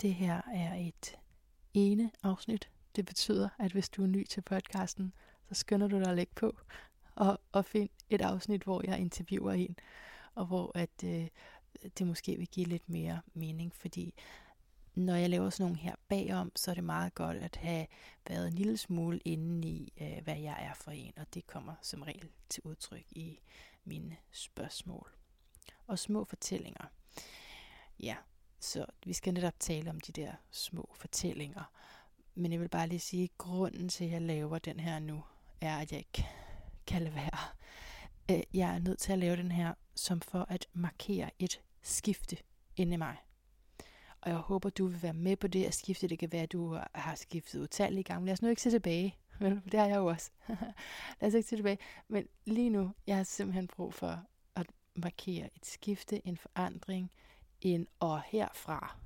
Det her er et ene afsnit. Det betyder, at hvis du er ny til podcasten, så skynder du dig at lægge på og, og find et afsnit, hvor jeg interviewer en, og hvor at øh, det måske vil give lidt mere mening, fordi når jeg laver sådan nogle her bagom, så er det meget godt at have været en lille smule inde i, øh, hvad jeg er for en, og det kommer som regel til udtryk i mine spørgsmål. Og små fortællinger. Ja, så vi skal netop tale om de der små fortællinger. Men jeg vil bare lige sige, at grunden til, at jeg laver den her nu, er, at jeg ikke kan lade være. Øh, jeg er nødt til at lave den her, som for at markere et skifte inde i mig. Og jeg håber, du vil være med på det at skifte. Det kan være, at du har skiftet utallige gange. Lad os nu ikke se tilbage. Men det har jeg jo også. Lad os ikke se tilbage. Men lige nu, jeg har simpelthen brug for at markere et skifte, en forandring, end og herfra.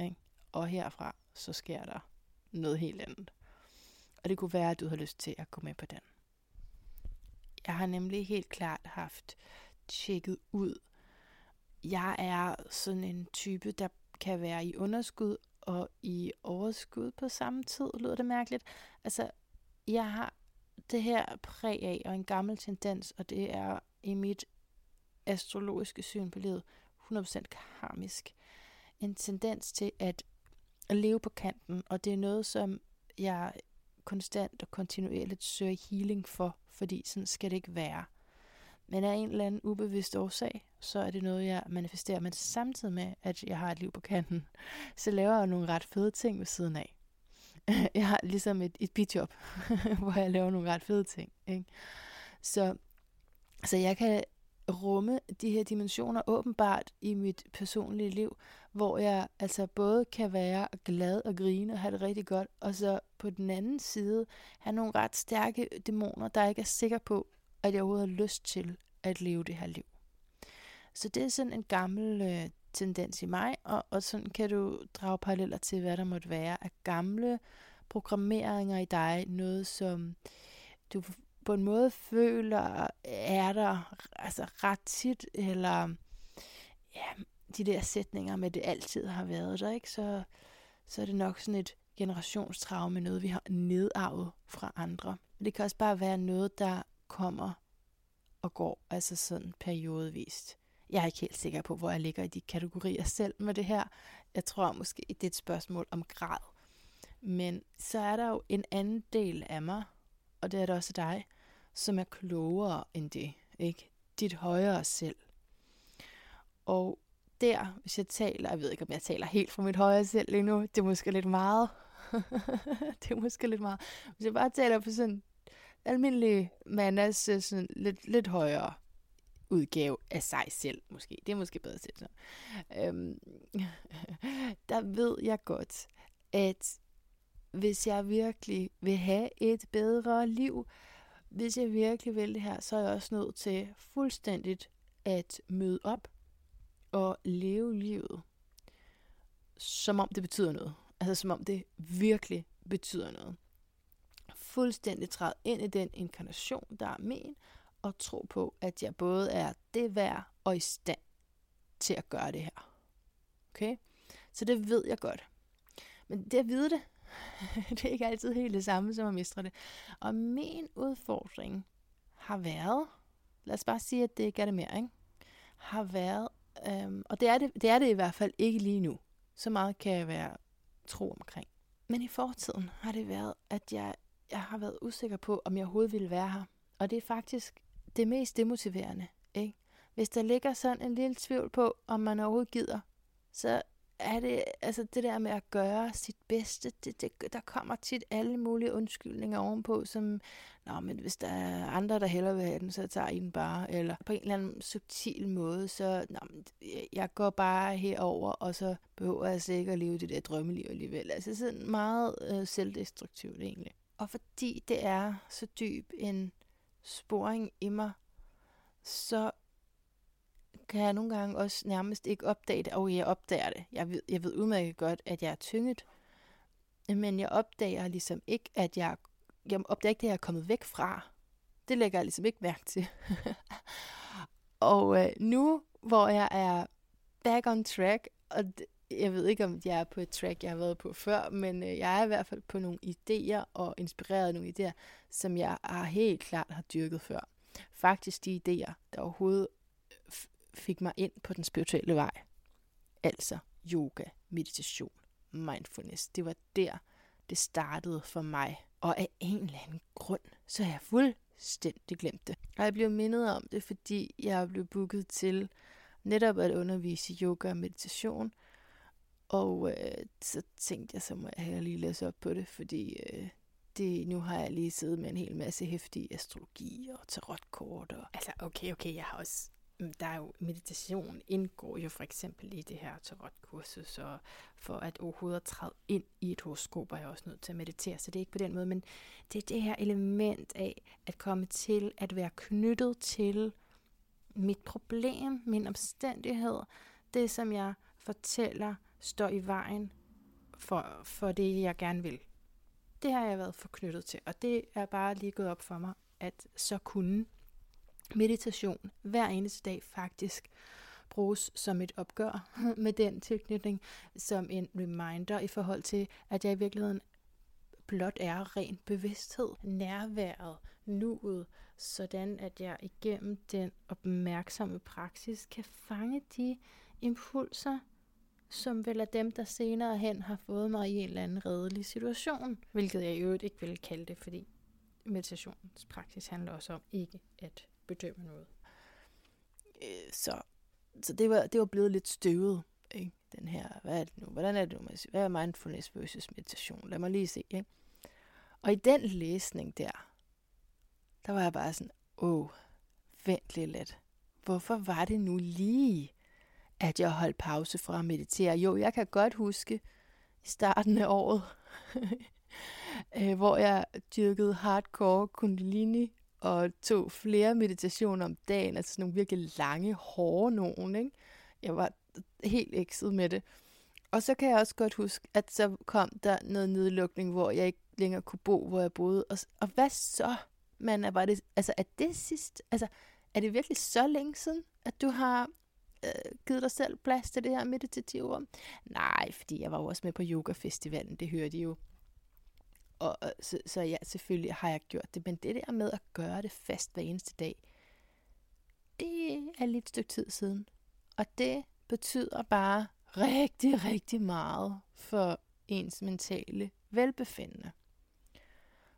Ikke? Og herfra, så sker der noget helt andet. Og det kunne være, at du har lyst til at gå med på den. Jeg har nemlig helt klart haft tjekket ud. Jeg er sådan en type, der kan være i underskud og i overskud på samme tid. Lyder det mærkeligt? Altså, jeg har det her præg af og en gammel tendens, og det er i mit astrologiske syn på livet 100% karmisk. En tendens til at leve på kanten, og det er noget, som jeg konstant og kontinuerligt søger healing for, fordi sådan skal det ikke være. Men af en eller anden ubevidst årsag, så er det noget, jeg manifesterer. Men samtidig med, at jeg har et liv på kanten, så laver jeg nogle ret fede ting ved siden af. Jeg har ligesom et, et bidjob, hvor jeg laver nogle ret fede ting. Ikke? Så, så jeg kan rumme de her dimensioner åbenbart i mit personlige liv, hvor jeg altså både kan være glad og grine og have det rigtig godt, og så på den anden side have nogle ret stærke dæmoner, der ikke er sikker på, at jeg overhovedet har lyst til at leve det her liv. Så det er sådan en gammel øh, tendens i mig, og, og sådan kan du drage paralleller til, hvad der måtte være af gamle programmeringer i dig, noget som du på en måde føler, er der altså ret tit, eller ja, de der sætninger med, det altid har været der, ikke? Så, så er det nok sådan et generationstraume, noget vi har nedarvet fra andre. Det kan også bare være noget, der kommer og går, altså sådan periodevist. Jeg er ikke helt sikker på, hvor jeg ligger i de kategorier selv med det her. Jeg tror måske, det er et spørgsmål om grad. Men så er der jo en anden del af mig, og det er der også dig, som er klogere end det. Ikke? Dit højere selv. Og der, hvis jeg taler, jeg ved ikke, om jeg taler helt fra mit højere selv lige nu, det er måske lidt meget. det er måske lidt meget. Hvis jeg bare taler på sådan almindelig mandas øh, sådan lidt, lidt højere udgave af sig selv, måske. Det er måske bedre set sådan. Øhm, der ved jeg godt, at hvis jeg virkelig vil have et bedre liv, hvis jeg virkelig vil det her, så er jeg også nødt til fuldstændigt at møde op og leve livet, som om det betyder noget. Altså som om det virkelig betyder noget. Fuldstændig træde ind i den inkarnation, der er min, og tro på, at jeg både er det værd og i stand til at gøre det her. Okay? Så det ved jeg godt. Men det at vide det, det er ikke altid helt det samme som at mestre det. Og min udfordring har været, lad os bare sige, at det ikke er det mere, ikke? har været, øhm, og det er det, det er det i hvert fald ikke lige nu. Så meget kan jeg være tro omkring. Men i fortiden har det været, at jeg, jeg har været usikker på, om jeg overhovedet ville være her. Og det er faktisk det mest demotiverende. Ikke? Hvis der ligger sådan en lille tvivl på, om man overhovedet gider, så er det altså det der med at gøre sit bedste, det, det, der kommer tit alle mulige undskyldninger ovenpå, som, nå, men hvis der er andre, der hellere vil have den, så tager I den bare, eller på en eller anden subtil måde, så nå, men jeg går bare herover og så behøver jeg altså ikke at leve det der drømmeliv alligevel. Altså sådan meget øh, selvdestruktivt egentlig. Og fordi det er så dyb en sporing i mig, så kan jeg nogle gange også nærmest ikke opdage det. Og jeg opdager det. Jeg ved, jeg ved udmærket godt, at jeg er tynget. Men jeg opdager ligesom ikke, at jeg, jeg opdager ikke, at jeg er kommet væk fra. Det lægger jeg ligesom ikke mærke til. og øh, nu, hvor jeg er back on track, og jeg ved ikke, om jeg er på et track, jeg har været på før, men øh, jeg er i hvert fald på nogle idéer og inspireret af nogle idéer, som jeg har helt klart har dyrket før. Faktisk de idéer, der overhovedet fik mig ind på den spirituelle vej. Altså yoga, meditation, mindfulness. Det var der, det startede for mig. Og af en eller anden grund, så jeg fuldstændig glemt det. Og jeg blev mindet om det, fordi jeg blev booket til netop at undervise i yoga og meditation. Og øh, så tænkte jeg, så må jeg lige læse op på det, fordi øh, det, nu har jeg lige siddet med en hel masse hæftig astrologi og tarotkort. Og... Altså, okay, okay, jeg har også Mm, der er jo meditation indgår jo for eksempel i det her tarotkursus, så for at overhovedet træde ind i et horoskop er jeg også nødt til at meditere, så det er ikke på den måde, men det er det her element af at komme til at være knyttet til mit problem, min omstændighed, det som jeg fortæller står i vejen for, for det, jeg gerne vil. Det har jeg været forknyttet til, og det er bare lige gået op for mig, at så kunne meditation hver eneste dag faktisk bruges som et opgør med den tilknytning, som en reminder i forhold til, at jeg i virkeligheden blot er ren bevidsthed, nærværet, nuet, sådan at jeg igennem den opmærksomme praksis kan fange de impulser, som vel er dem, der senere hen har fået mig i en eller anden redelig situation, hvilket jeg i øvrigt ikke vil kalde det, fordi meditationspraksis handler også om ikke at bedømme noget. Øh, så så det, var, det var blevet lidt støvet, ikke? den her, hvad er det nu, hvordan er det nu, hvad er mindfulness versus meditation? Lad mig lige se, ikke? Og i den læsning der, der var jeg bare sådan, åh, vent lige lidt. Hvorfor var det nu lige, at jeg holdt pause fra at meditere? Jo, jeg kan godt huske i starten af året, øh, hvor jeg dyrkede hardcore kundalini og tog flere meditationer om dagen, altså sådan nogle virkelig lange, hårde nogen, ikke? Jeg var helt ekset med det. Og så kan jeg også godt huske, at så kom der noget nedlukning, hvor jeg ikke længere kunne bo, hvor jeg boede. Og, og hvad så? Men var det, altså, er det sidst? Altså, er det virkelig så længe siden, at du har øh, givet dig selv plads til det her meditative rum? Nej, fordi jeg var jo også med på yogafestivalen, det hørte de jo og, så, så ja, selvfølgelig har jeg gjort det. Men det der med at gøre det fast hver eneste dag, det er lidt et stykke tid siden. Og det betyder bare rigtig, rigtig meget for ens mentale velbefindende.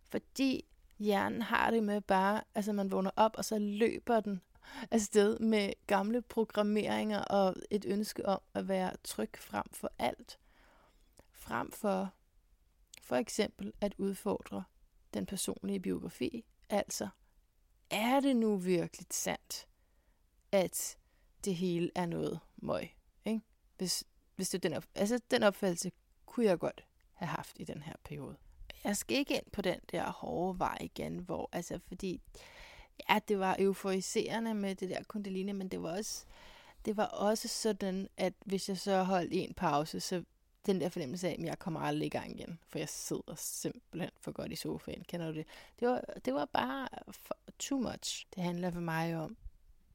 Fordi hjernen har det med bare, altså man vågner op, og så løber den afsted med gamle programmeringer og et ønske om at være tryg frem for alt. Frem for for eksempel at udfordre den personlige biografi. Altså, er det nu virkelig sandt, at det hele er noget møg? Ikke? Hvis, hvis det den, op, altså, den opfattelse kunne jeg godt have haft i den her periode. Jeg skal ikke ind på den der hårde vej igen, hvor, altså, fordi, ja, det var euforiserende med det der kundalini, men det var også, det var også sådan, at hvis jeg så holdt en pause, så den der fornemmelse af, at jeg kommer aldrig i gang igen, for jeg sidder simpelthen for godt i sofaen. Kender du det? Det var, det var bare for, too much. Det handler for mig om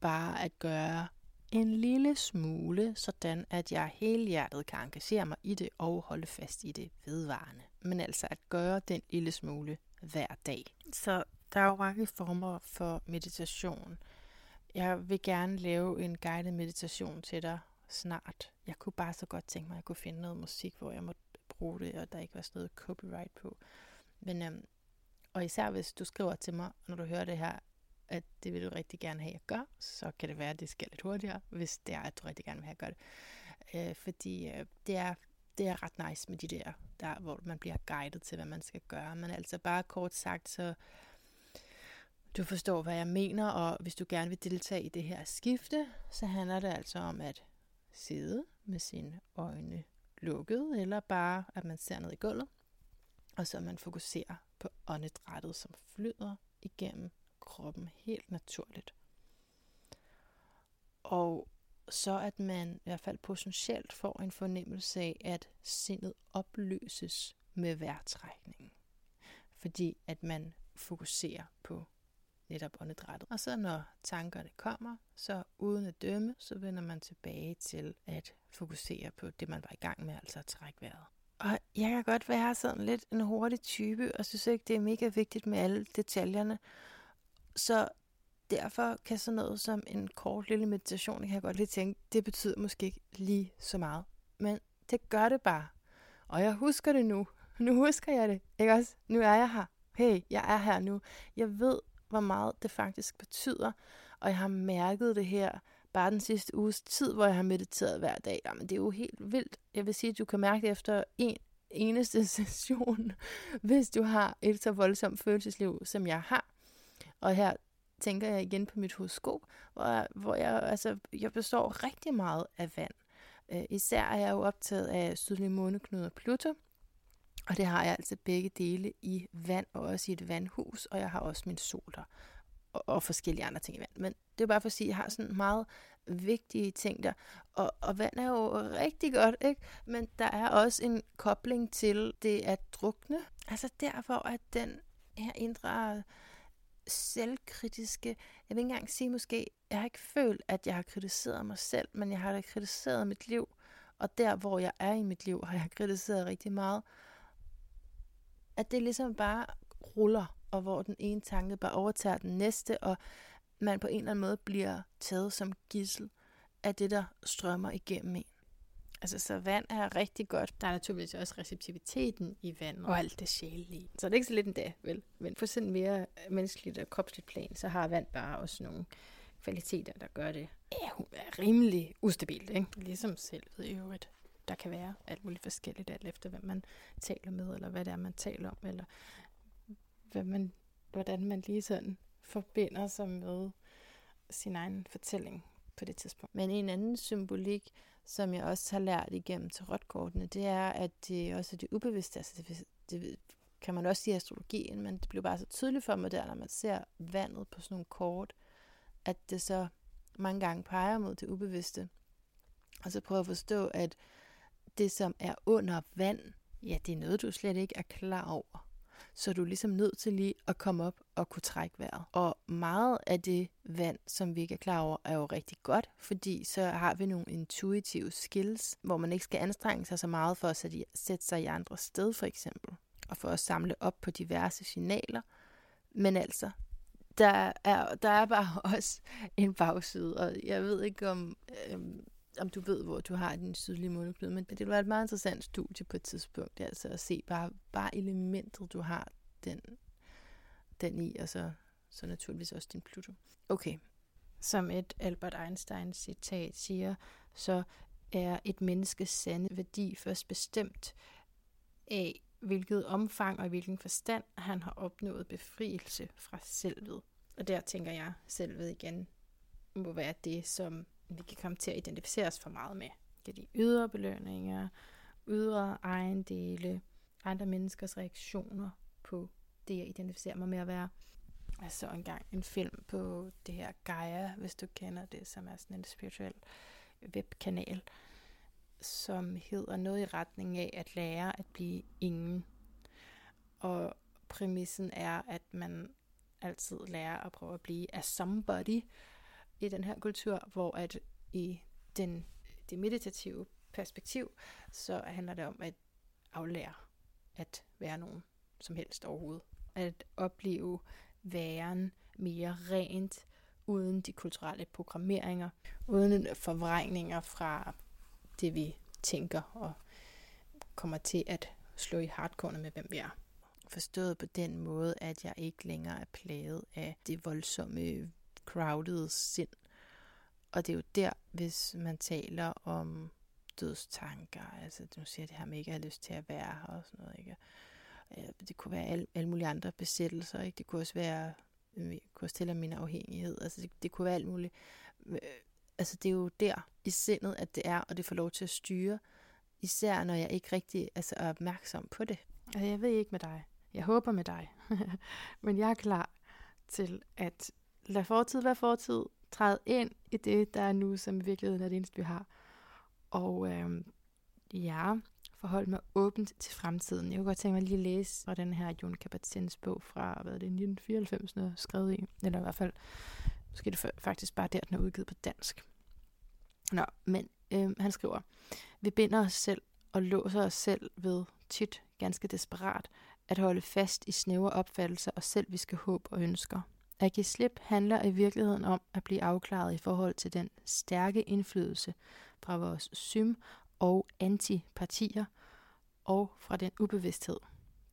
bare at gøre en lille smule, sådan at jeg hele hjertet kan engagere mig i det og holde fast i det vedvarende. Men altså at gøre den lille smule hver dag. Så der er jo mange former for meditation. Jeg vil gerne lave en guided meditation til dig, snart. Jeg kunne bare så godt tænke mig, at jeg kunne finde noget musik, hvor jeg måtte bruge det, og der ikke var sådan noget copyright på. Men, øhm, og især hvis du skriver til mig, når du hører det her, at det vil du rigtig gerne have, at jeg gør, så kan det være, at det skal lidt hurtigere, hvis det er, at du rigtig gerne vil have, at gøre det. Øh, fordi øh, det, er, det er ret nice med de der, der, hvor man bliver guidet til, hvad man skal gøre. Men altså bare kort sagt, så du forstår, hvad jeg mener, og hvis du gerne vil deltage i det her skifte, så handler det altså om at sidde med sine øjne lukket, eller bare at man ser ned i gulvet, og så man fokuserer på åndedrættet, som flyder igennem kroppen helt naturligt. Og så at man i hvert fald potentielt får en fornemmelse af, at sindet opløses med vejrtrækningen. Fordi at man fokuserer på netop åndedrættet. Og så når tankerne kommer, så uden at dømme, så vender man tilbage til at fokusere på det, man var i gang med, altså at trække vejret. Og jeg kan godt være sådan lidt en hurtig type, og synes ikke, det er mega vigtigt med alle detaljerne. Så derfor kan sådan noget som en kort lille meditation, kan godt lige tænke, det betyder måske ikke lige så meget. Men det gør det bare. Og jeg husker det nu. Nu husker jeg det. Ikke også? Nu er jeg her. Hey, jeg er her nu. Jeg ved, hvor meget det faktisk betyder. Og jeg har mærket det her bare den sidste uges tid, hvor jeg har mediteret hver dag. Jamen, det er jo helt vildt. Jeg vil sige, at du kan mærke det efter en eneste session, hvis du har et så voldsomt følelsesliv, som jeg har. Og her tænker jeg igen på mit horoskop, hvor, hvor jeg, altså, jeg består rigtig meget af vand. Øh, især er jeg jo optaget af sydlige måneknude og Pluto, og det har jeg altså begge dele i vand og også i et vandhus, og jeg har også min sol der og, og forskellige andre ting i vand. Men det er bare for at sige, at jeg har sådan meget vigtige ting der. Og, og vand er jo rigtig godt, ikke? Men der er også en kobling til det at drukne. Altså derfor, at den her indre selvkritiske, jeg vil ikke engang sige måske, jeg har ikke følt, at jeg har kritiseret mig selv, men jeg har da kritiseret mit liv. Og der, hvor jeg er i mit liv, har jeg kritiseret rigtig meget. At det ligesom bare ruller, og hvor den ene tanke bare overtager den næste, og man på en eller anden måde bliver taget som gissel af det, der strømmer igennem en. Altså, så vand er rigtig godt. Der er naturligvis også receptiviteten i vand og alt det sjælelige. Så det er ikke så lidt endda, vel? Men på sådan mere menneskeligt og kropsligt plan, så har vand bare også nogle kvaliteter, der gør det ja, er rimelig ustabilt, ikke? Ligesom selvet i øvrigt. Der kan være alt muligt forskelligt, alt efter hvem man taler med, eller hvad det er, man taler om, eller hvad man, hvordan man lige sådan forbinder sig med sin egen fortælling på det tidspunkt. Men en anden symbolik, som jeg også har lært igennem til tarotkortene, det er, at det også er det ubevidste. Altså det, det kan man også sige i astrologien, men det bliver bare så tydeligt for mig der, når man ser vandet på sådan nogle kort, at det så mange gange peger mod det ubevidste. Og så prøve at forstå, at det, som er under vand, ja, det er noget, du slet ikke er klar over så er du ligesom nødt til lige at komme op og kunne trække vejret. Og meget af det vand, som vi ikke er klar over, er jo rigtig godt, fordi så har vi nogle intuitive skills, hvor man ikke skal anstrenge sig så meget for at sætte sig i andre sted, for eksempel, og for at samle op på diverse signaler. Men altså, der er, der er bare også en bagside, og jeg ved ikke om, øhm, om du ved, hvor du har din sydlige måneknude, men det var et meget interessant studie på et tidspunkt, altså at se bare, bare elementet, du har den, den i, og så, så naturligvis også din Pluto. Okay. Som et Albert Einstein citat siger, så er et menneskes sande værdi først bestemt af, hvilket omfang og hvilken forstand han har opnået befrielse fra selvet. Og der tænker jeg, selvet igen må være det, som vi kan komme til at identificere os for meget med. Det er de ydre belønninger, ydre ejendele, andre menneskers reaktioner på det, jeg identificerer mig med at være. Jeg så engang en film på det her Gaia, hvis du kender det, som er sådan en spirituel webkanal, som hedder noget i retning af at lære at blive ingen. Og præmissen er, at man altid lærer at prøve at blive a somebody, i den her kultur, hvor at i den, det meditative perspektiv, så handler det om at aflære at være nogen som helst overhovedet. At opleve væren mere rent, uden de kulturelle programmeringer, uden forvrængninger fra det, vi tænker og kommer til at slå i hardcore med, hvem vi er. Forstået på den måde, at jeg ikke længere er plaget af det voldsomme crowded sind. Og det er jo der, hvis man taler om dødstanker, altså nu siger det her med ikke at have lyst til at være her og sådan noget, ikke? Det kunne være alle, alle mulige andre besættelser, ikke? Det kunne også være, øh, det kunne også tælle min afhængighed, altså det, det kunne være alt muligt. Øh, altså det er jo der i sindet, at det er, og det får lov til at styre, især når jeg ikke rigtig altså, er opmærksom på det. Altså jeg ved ikke med dig, jeg håber med dig, men jeg er klar til at lad fortid være fortid, træde ind i det, der er nu, som i virkeligheden er det eneste, vi har. Og øh, ja, forholde mig åbent til fremtiden. Jeg kunne godt tænke mig lige at læse fra den her Jon kabat bog fra, hvad er det, 1994, noget skrevet i, eller i hvert fald, måske det faktisk bare der, den er udgivet på dansk. Nå, men øh, han skriver, vi binder os selv og låser os selv ved, tit ganske desperat, at holde fast i snævre opfattelser og selv vi skal håb og ønsker. At give slip handler i virkeligheden om at blive afklaret i forhold til den stærke indflydelse fra vores sym- og antipartier og fra den ubevidsthed,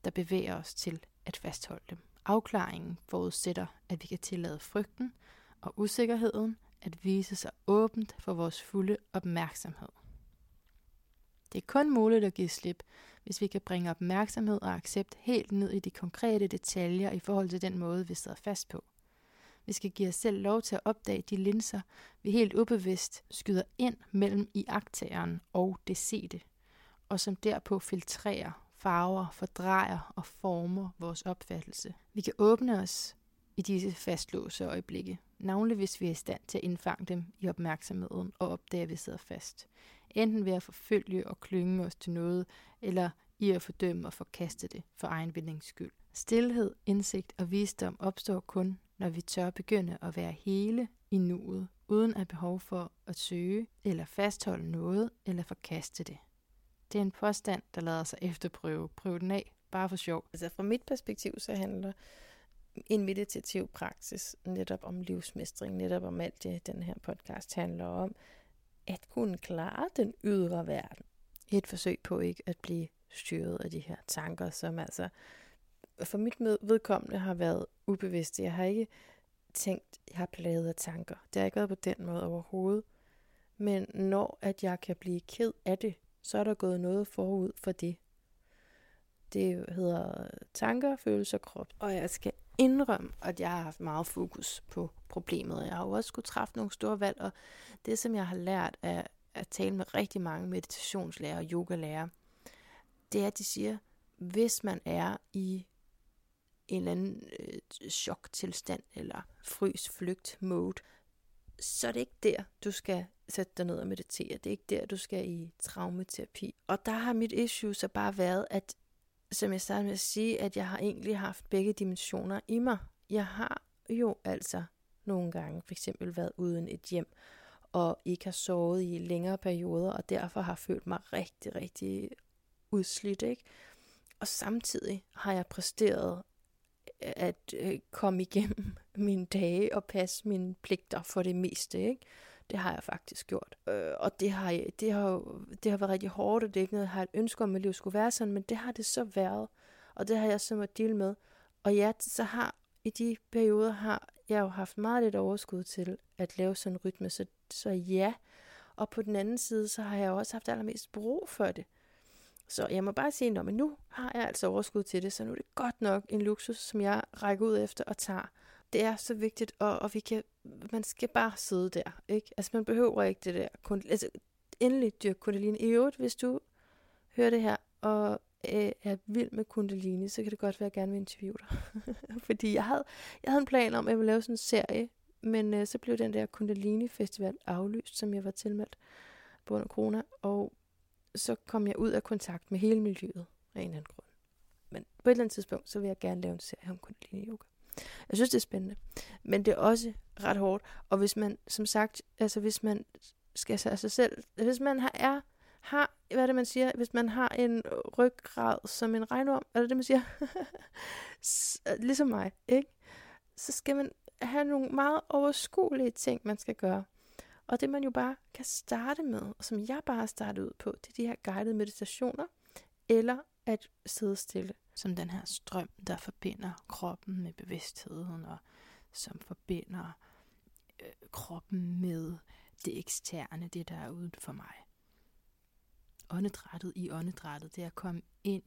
der bevæger os til at fastholde dem. Afklaringen forudsætter, at vi kan tillade frygten og usikkerheden at vise sig åbent for vores fulde opmærksomhed. Det er kun muligt at give slip, hvis vi kan bringe opmærksomhed og accept helt ned i de konkrete detaljer i forhold til den måde, vi sidder fast på. Vi skal give os selv lov til at opdage de linser, vi helt ubevidst skyder ind mellem iagtageren og det sete, og som derpå filtrerer, farver, fordrejer og former vores opfattelse. Vi kan åbne os i disse fastlåse øjeblikke, navnlig hvis vi er i stand til at indfange dem i opmærksomheden og opdage, at vi sidder fast. Enten ved at forfølge og klynge os til noget, eller i at fordømme og forkaste det for egen vindings skyld. Stilhed, indsigt og visdom opstår kun, når vi tør begynde at være hele i nuet, uden at behov for at søge eller fastholde noget eller forkaste det. Det er en påstand, der lader sig efterprøve. Prøv den af, bare for sjov. Altså fra mit perspektiv, så handler en meditativ praksis netop om livsmestring, netop om alt det, den her podcast handler om, at kunne klare den ydre verden. Et forsøg på ikke at blive styret af de her tanker, som altså for mit vedkommende har været ubevidste. Jeg har ikke tænkt, jeg har plaget af tanker. Det har ikke været på den måde overhovedet. Men når at jeg kan blive ked af det, så er der gået noget forud for det. Det hedder tanker, følelser, krop. Og jeg skal indrømme, at jeg har haft meget fokus på problemet. Jeg har jo også skulle træffe nogle store valg, og det, som jeg har lært af at tale med rigtig mange meditationslærer og yogalærer, det er, at de siger, hvis man er i en eller anden øh, choktilstand eller frys flygt mode, så er det ikke der, du skal sætte dig ned og meditere. Det er ikke der, du skal i traumaterapi. Og der har mit issue så bare været, at som jeg startede med at sige, at jeg har egentlig haft begge dimensioner i mig. Jeg har jo altså nogle gange for eksempel været uden et hjem, og ikke har sovet i længere perioder, og derfor har følt mig rigtig, rigtig udslidt. Ikke? Og samtidig har jeg præsteret at øh, komme igennem mine dage og passe mine pligter for det meste. Ikke? Det har jeg faktisk gjort. Øh, og det har, det, har det har været rigtig hårdt, og det er ikke noget, jeg har et ønske om, at livet skulle være sådan, men det har det så været. Og det har jeg så måttet dele med. Og ja, så har i de perioder har jeg jo haft meget lidt overskud til at lave sådan en rytme, så, så ja. Og på den anden side, så har jeg også haft allermest brug for det. Så jeg må bare sige, at nu har jeg altså overskud til det, så nu er det godt nok en luksus, som jeg rækker ud efter og tager. Det er så vigtigt, og, og vi kan, man skal bare sidde der. Ikke? Altså man behøver ikke det der. Kun, altså, endelig dyrk kundalini. I øvrigt, hvis du hører det her, og øh, er vild med kundalini, så kan det godt være, at jeg gerne vil interviewe dig. Fordi jeg havde, jeg havde en plan om, at jeg ville lave sådan en serie, men øh, så blev den der kundalini festival aflyst, som jeg var tilmeldt på grund af corona, og så kom jeg ud af kontakt med hele miljøet af en eller anden grund. Men på et eller andet tidspunkt, så vil jeg gerne lave en serie om kundalini yoga. Jeg synes, det er spændende. Men det er også ret hårdt. Og hvis man, som sagt, altså hvis man skal sig sig selv, hvis man har, er, har, hvad er det, man siger, hvis man har en ryggrad som en regnorm, er det det, man siger? ligesom mig, ikke? Så skal man have nogle meget overskuelige ting, man skal gøre. Og det man jo bare kan starte med, og som jeg bare har startet ud på, det er de her guidede meditationer, eller at sidde stille. Som den her strøm, der forbinder kroppen med bevidstheden, og som forbinder øh, kroppen med det eksterne, det der er uden for mig. Åndedrættet i åndedrættet, det er at komme ind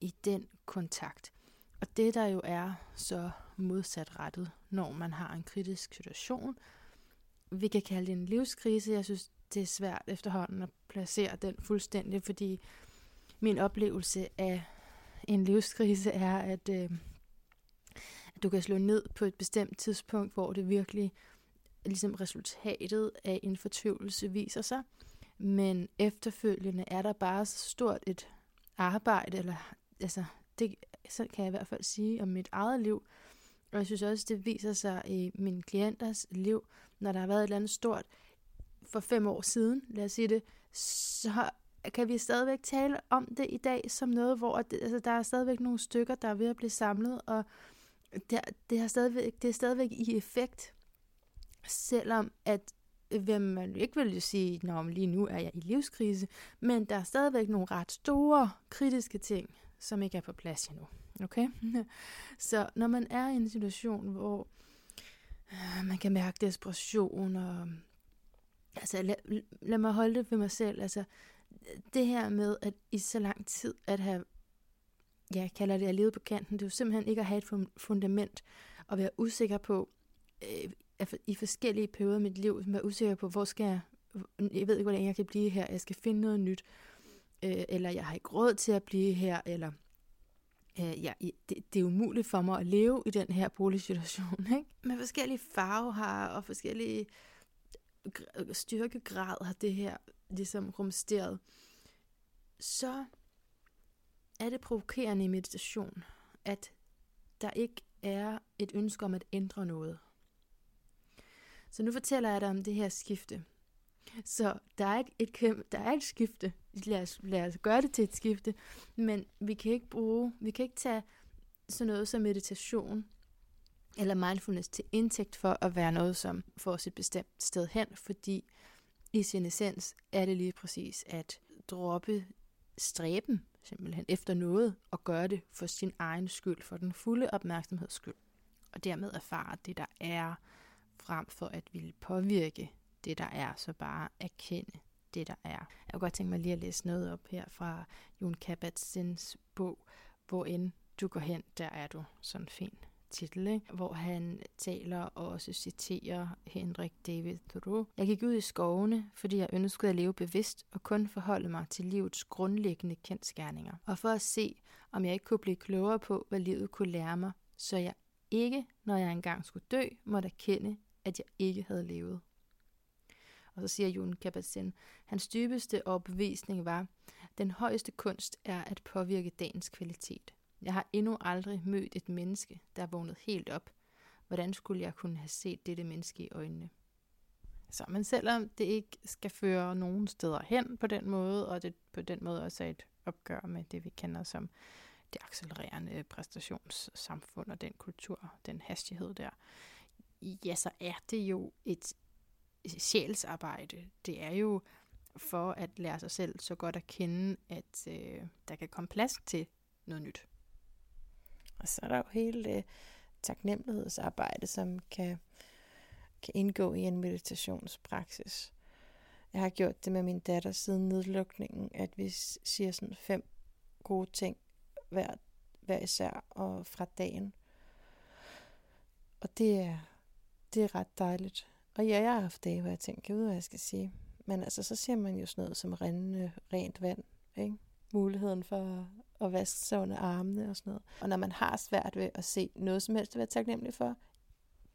i den kontakt. Og det der jo er så modsatrettet, når man har en kritisk situation, vi kan kalde det en livskrise. Jeg synes, det er svært efterhånden at placere den fuldstændig, fordi min oplevelse af en livskrise er, at, øh, at du kan slå ned på et bestemt tidspunkt, hvor det virkelig ligesom resultatet af en fortvivlelse viser sig. Men efterfølgende er der bare så stort et arbejde, eller altså, det så kan jeg i hvert fald sige om mit eget liv. Og jeg synes også, det viser sig i mine klienters liv, når der har været et eller andet stort for fem år siden, lad os sige det, så kan vi stadigvæk tale om det i dag som noget, hvor det, altså, der er stadigvæk nogle stykker, der er ved at blive samlet, og det, det, har stadigvæk, det er stadigvæk i effekt, selvom at hvem man ikke vil sige, at lige nu er jeg i livskrise, men der er stadigvæk nogle ret store kritiske ting, som ikke er på plads endnu. Okay? Så når man er i en situation, hvor øh, man kan mærke desperation, og altså lad, lad mig holde det ved mig selv, altså det her med, at i så lang tid at have, ja, jeg kalder det at leve på kanten, det er jo simpelthen ikke at have et fundament, og være usikker på, øh, i forskellige perioder af mit liv, være usikker på, hvor skal jeg, jeg ved ikke, hvordan jeg kan blive her, jeg skal finde noget nyt, øh, eller jeg har ikke råd til at blive her, eller øh, ja, det, det er umuligt for mig at leve i den her boligsituation. Ikke? Med forskellige farver og forskellige styrkegrad har det her ligesom rumsteret, så er det provokerende i meditation, at der ikke er et ønske om at ændre noget. Så nu fortæller jeg dig om det her skifte. Så der er, et, et, der er et skifte. Lad os, lad os gøre det til et skifte. Men vi kan ikke bruge, vi kan ikke tage sådan noget som meditation eller mindfulness til indtægt for at være noget, som får os et bestemt sted hen, fordi i sin essens er det lige præcis at droppe stræben simpelthen efter noget og gøre det for sin egen skyld, for den fulde opmærksomheds skyld. Og dermed erfare det, der er, frem for at ville påvirke det, der er, så bare erkende det, der er. Jeg kunne godt tænke mig lige at læse noget op her fra Jon Kabat-Zins bog, Hvor end du går hen, der er du. Sådan fin titel, ikke? hvor han taler og også citerer Henrik David Thoreau. Jeg gik ud i skovene, fordi jeg ønskede at leve bevidst og kun forholde mig til livets grundlæggende kendskærninger. Og for at se, om jeg ikke kunne blive klogere på, hvad livet kunne lære mig, så jeg ikke, når jeg engang skulle dø, måtte erkende, at jeg ikke havde levet. Og så siger Jon kabat hans dybeste overbevisning var, den højeste kunst er at påvirke dagens kvalitet. Jeg har endnu aldrig mødt et menneske, der er vågnet helt op. Hvordan skulle jeg kunne have set dette menneske i øjnene? Så, men selvom det ikke skal føre nogen steder hen på den måde, og det på den måde også er et opgør med det, vi kender som det accelererende præstationssamfund og den kultur, den hastighed der, ja, så er det jo et sjælsarbejde. Det er jo for at lære sig selv så godt at kende, at øh, der kan komme plads til noget nyt. Og så er der jo hele det taknemmelighedsarbejde, som kan, kan indgå i en meditationspraksis. Jeg har gjort det med min datter siden nedlukningen, at vi siger sådan fem gode ting hver, hver især og fra dagen. Og det er, det er ret dejligt. Og ja, jeg har haft dage, hvor jeg tænker, jeg ved, hvad jeg skal sige. Men altså, så ser man jo sådan noget som rindende øh, rent vand, ikke? Muligheden for at vaske sig under armene og sådan noget. Og når man har svært ved at se noget som helst at være taknemmelig for,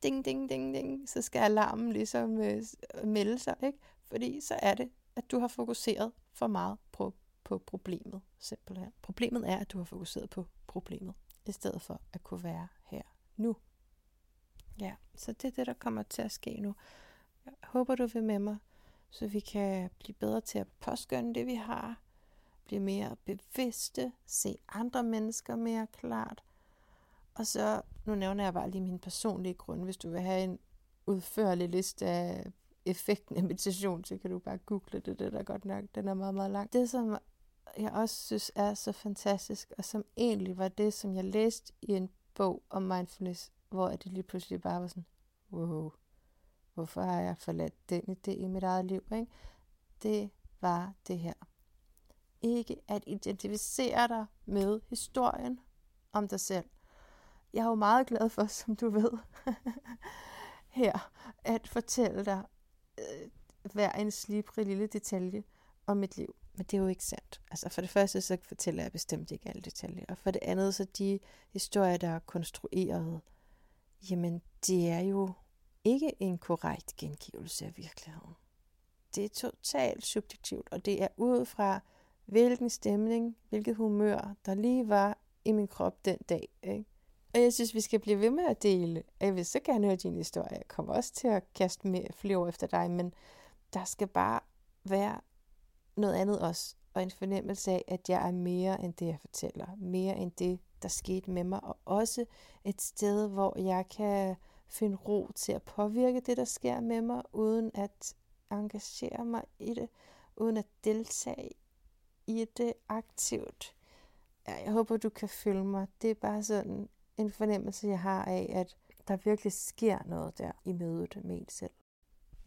ding, ding, ding, ding, så skal alarmen ligesom øh, melde sig, ikke? Fordi så er det, at du har fokuseret for meget på, på problemet, simpelthen. Problemet er, at du har fokuseret på problemet, i stedet for at kunne være her nu. Ja, så det er det, der kommer til at ske nu. Jeg håber, du vil med mig, så vi kan blive bedre til at påskynde det, vi har, blive mere bevidste, se andre mennesker mere klart. Og så, nu nævner jeg bare lige min personlige grund, hvis du vil have en udførlig liste af effekten af meditation, så kan du bare google det, det er godt nok, den er meget, meget lang. Det, som jeg også synes er så fantastisk, og som egentlig var det, som jeg læste i en bog om mindfulness, hvor det lige pludselig bare var sådan, wow, hvorfor har jeg forladt den idé i mit eget liv? Ikke? Det var det her ikke at identificere dig med historien om dig selv. Jeg er jo meget glad for, som du ved, her, at fortælle dig øh, hver en slibrig lille detalje om mit liv. Men det er jo ikke sandt. Altså for det første, så fortæller jeg bestemt ikke alle detaljer. Og for det andet, så de historier, der er konstrueret, jamen det er jo ikke en korrekt gengivelse af virkeligheden. det er totalt subjektivt, og det er ud fra, hvilken stemning, hvilket humør, der lige var i min krop den dag. Ikke? Og jeg synes, vi skal blive ved med at dele. Jeg vil så gerne høre din historie. Jeg kommer også til at kaste med flere år efter dig, men der skal bare være noget andet også. Og en fornemmelse af, at jeg er mere end det, jeg fortæller. Mere end det, der skete med mig. Og også et sted, hvor jeg kan finde ro til at påvirke det, der sker med mig, uden at engagere mig i det, uden at deltage i det aktivt. Ja, jeg håber, du kan følge mig. Det er bare sådan en fornemmelse, jeg har af, at der virkelig sker noget der i mødet med en selv.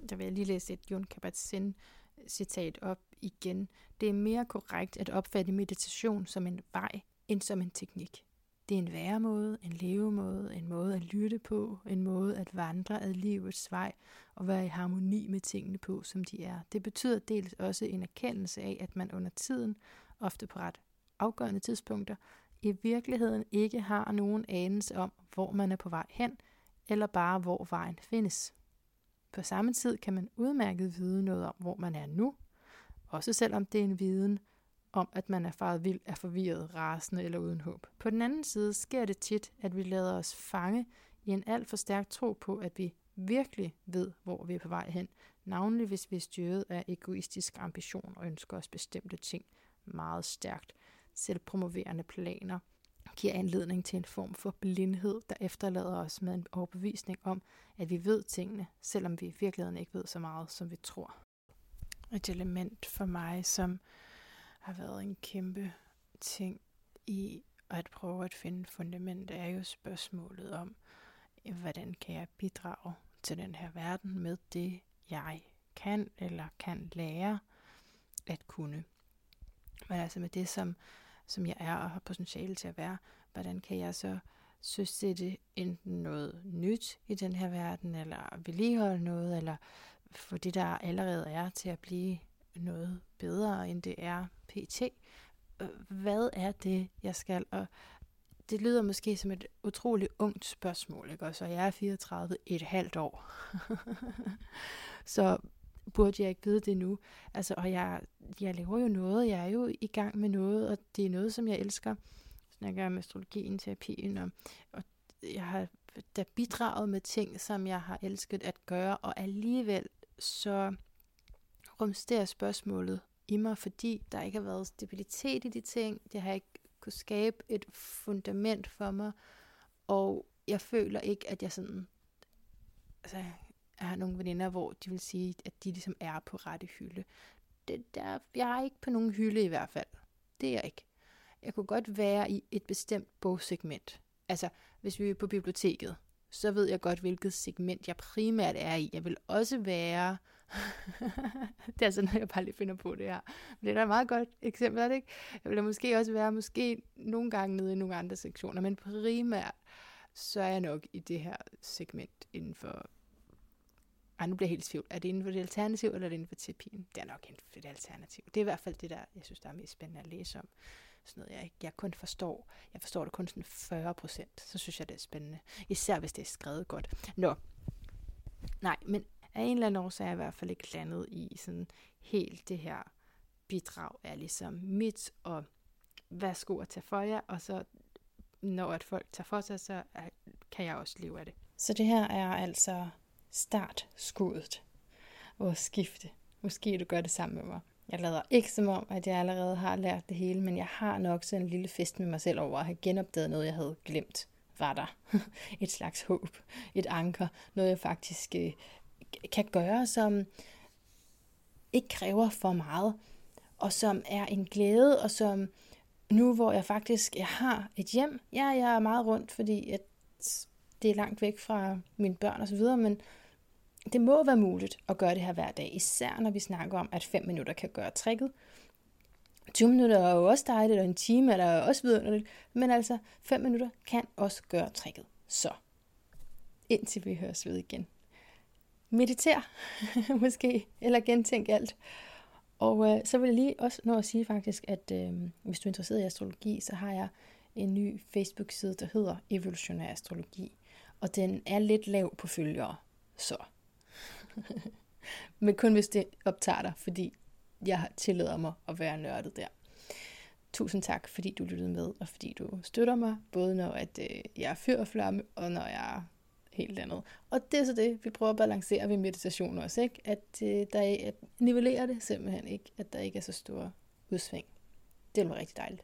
Der vil jeg lige læse et Jon Kabat-Zinn citat op igen. Det er mere korrekt at opfatte meditation som en vej, end som en teknik. Det er en væremåde, en levemåde, en måde at lytte på, en måde at vandre ad livets vej og være i harmoni med tingene på, som de er. Det betyder dels også en erkendelse af, at man under tiden, ofte på ret afgørende tidspunkter, i virkeligheden ikke har nogen anelse om, hvor man er på vej hen, eller bare hvor vejen findes. På samme tid kan man udmærket vide noget om, hvor man er nu, også selvom det er en viden om, at man er faret vild af forvirret, rasende eller uden håb. På den anden side sker det tit, at vi lader os fange i en alt for stærk tro på, at vi virkelig ved, hvor vi er på vej hen, navnlig hvis vi er styret af egoistisk ambition og ønsker os bestemte ting meget stærkt. Selvpromoverende planer giver anledning til en form for blindhed, der efterlader os med en overbevisning om, at vi ved tingene, selvom vi i virkeligheden ikke ved så meget, som vi tror. Et element for mig, som har været en kæmpe ting i at prøve at finde fundament, er jo spørgsmålet om, hvordan kan jeg bidrage til den her verden med det, jeg kan eller kan lære at kunne. Men altså med det, som, som jeg er og har potentiale til at være, hvordan kan jeg så søsætte enten noget nyt i den her verden, eller vedligeholde noget, eller få det, der allerede er, til at blive noget bedre, end det er pt. Øh, hvad er det, jeg skal? Og det lyder måske som et utroligt ungt spørgsmål, ikke? så jeg er 34 et halvt år. så burde jeg ikke vide det nu. Altså, og jeg, jeg laver jo noget, jeg er jo i gang med noget, og det er noget, som jeg elsker. Snakker om astrologien, terapien, og, og jeg har der bidraget med ting, som jeg har elsket at gøre, og alligevel så rumsterer spørgsmålet i mig, fordi der ikke har været stabilitet i de ting. Det har ikke kunne skabe et fundament for mig, og jeg føler ikke, at jeg sådan, altså, jeg har nogle veninder, hvor de vil sige, at de ligesom er på rette hylde. Det der, jeg er ikke på nogen hylde i hvert fald. Det er jeg ikke. Jeg kunne godt være i et bestemt bogsegment. Altså, hvis vi er på biblioteket, så ved jeg godt, hvilket segment jeg primært er i. Jeg vil også være det er sådan noget, jeg bare lige finder på det her. Men det er da et meget godt eksempel, er det ikke? Jeg vil da måske også være måske nogle gange nede i nogle andre sektioner, men primært så er jeg nok i det her segment inden for... Ej, nu bliver jeg helt tvivl. Er det inden for det alternativ, eller er det inden for terapien? Det er nok inden for det alternativ. Det er i hvert fald det, der jeg synes, der er mest spændende at læse om. Sådan noget, jeg, jeg kun forstår. Jeg forstår det kun sådan 40 procent. Så synes jeg, det er spændende. Især hvis det er skrevet godt. Nå. Nej, men af en eller anden årsag er jeg i hvert fald ikke landet i sådan helt det her bidrag er ligesom mit, og værsgo at tage for jer, og så når at folk tager for sig, så kan jeg også leve af det. Så det her er altså startskuddet, vores skifte. Måske du gør det sammen med mig. Jeg lader ikke som om, at jeg allerede har lært det hele, men jeg har nok sådan en lille fest med mig selv over at have genopdaget noget, jeg havde glemt var der. et slags håb, et anker, noget jeg faktisk øh, kan gøre, som ikke kræver for meget, og som er en glæde, og som nu, hvor jeg faktisk jeg har et hjem, ja, jeg er meget rundt, fordi at det er langt væk fra mine børn og så videre, men det må være muligt at gøre det her hver dag, især når vi snakker om, at 5 minutter kan gøre tricket. 20 minutter er jo også dejligt, og en time er der også vidunderligt, men altså 5 minutter kan også gøre tricket. Så, indtil vi høres ved igen meditere, måske, eller gentænk alt. Og øh, så vil jeg lige også nå at sige faktisk, at øh, hvis du er interesseret i astrologi, så har jeg en ny Facebook-side, der hedder Evolutionær Astrologi. Og den er lidt lav på følgere, så Men kun hvis det optager dig, fordi jeg tillader mig at være nørdet der. Tusind tak, fordi du lyttede med, og fordi du støtter mig, både når at, øh, jeg er fyr og flamme, og når jeg helt andet. Og det er så det, vi prøver at balancere ved meditation også, ikke? At øh, der er, at nivellerer det simpelthen ikke, at der ikke er så store udsving. Det var rigtig dejligt.